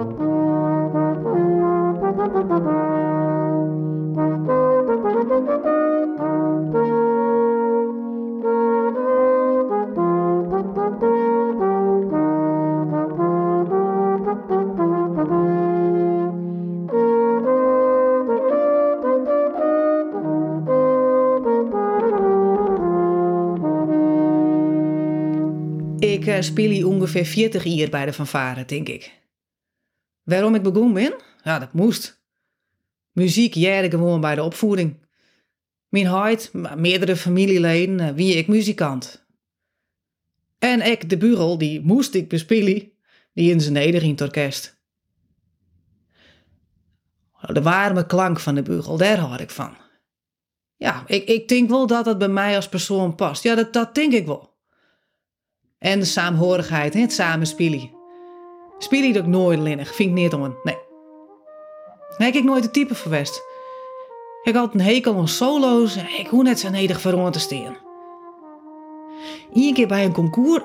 Ik uh, speel hier ongeveer 40 jaar bij de fanfare, denk ik. Waarom ik begonnen ben? Ja, dat moest. Muziek jaren gewoon bij de opvoeding. Mijn huid, meerdere familieleden, uh, wie ik muzikant. En ik, de burel, die moest ik bespelen, die in zijn neder in het orkest. De warme klank van de bugel, daar houd ik van. Ja, ik, ik denk wel dat het bij mij als persoon past. Ja, dat, dat denk ik wel. En de saamhorigheid, het samenspelen. Spelen ook nooit linnig, vind ik niet om een. Nee. Nee, ik nooit de type verwest. Ik had een hekel aan solo's en ik hoe net zo nedig voor te staan. Eén keer bij een concours,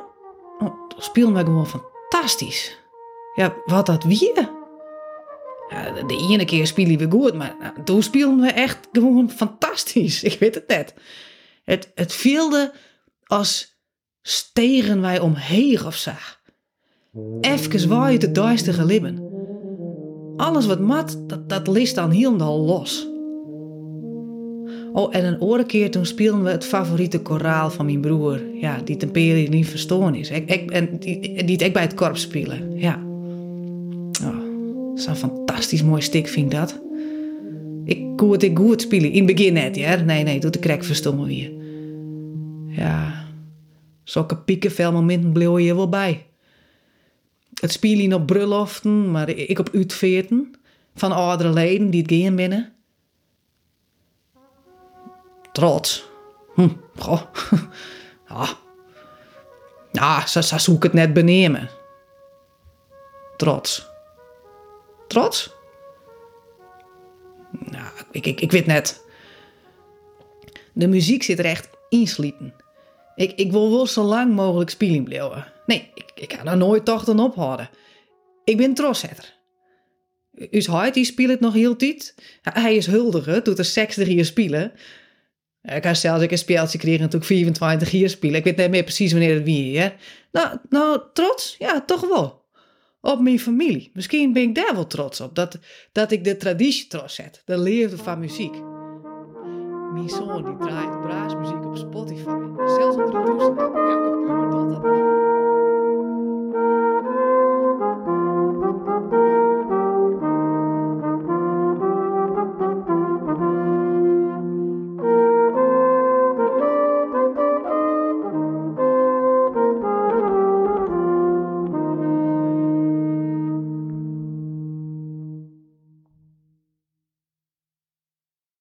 oh, speelde gewoon fantastisch. Ja, wat dat wie? Ja, de ene keer speelden we goed, maar nou, toen speelden we echt gewoon fantastisch. Ik weet het net. Het, het vielde als stegen wij omheen of zo. Even waaien de duistere libben. Alles wat mat, dat, dat list dan helemaal los. Oh, en een andere keer toen speelden we het favoriete koraal van mijn broer. Ja, die temperie niet verstoren is. Ik, ik, en die, die ik bij het korps spelen. Ja. Oh, Zo'n fantastisch mooi stik vind ik dat. Ik kon het ik goed spelen. In het begin net, ja. Nee, nee, doe de krek verstommen weer. Ja. Zulke piekenvel momenten bleef je wel bij. Het spelen op bruloften, maar ik op uitveerten van oudere leden die het gaan binnen. Trots. Hm, goh. Ja. Zo, zo zoek het net benemen. Trots. Trots? Nou, ik, ik, ik weet net. De muziek zit er echt insliepen. Ik, ik wil wel zo lang mogelijk spelen blijven. Nee, ik, ik ga er nooit tochten ophouden. Ik ben trossetter. Us huid die speelt het nog heel tijd. Hij is huldiger, doet er 60 jaar spelen. Ik kan zelfs een speeltje kregen toen ik 24 jaar spelen. Ik weet niet meer precies wanneer het wie hè. Nou, nou, trots? Ja, toch wel. Op mijn familie. Misschien ben ik daar wel trots op. Dat, dat ik de traditie trots zet. De leefde van muziek. Mijn zoon die draait braasmuziek op Spotify. Zelfs op de toestel.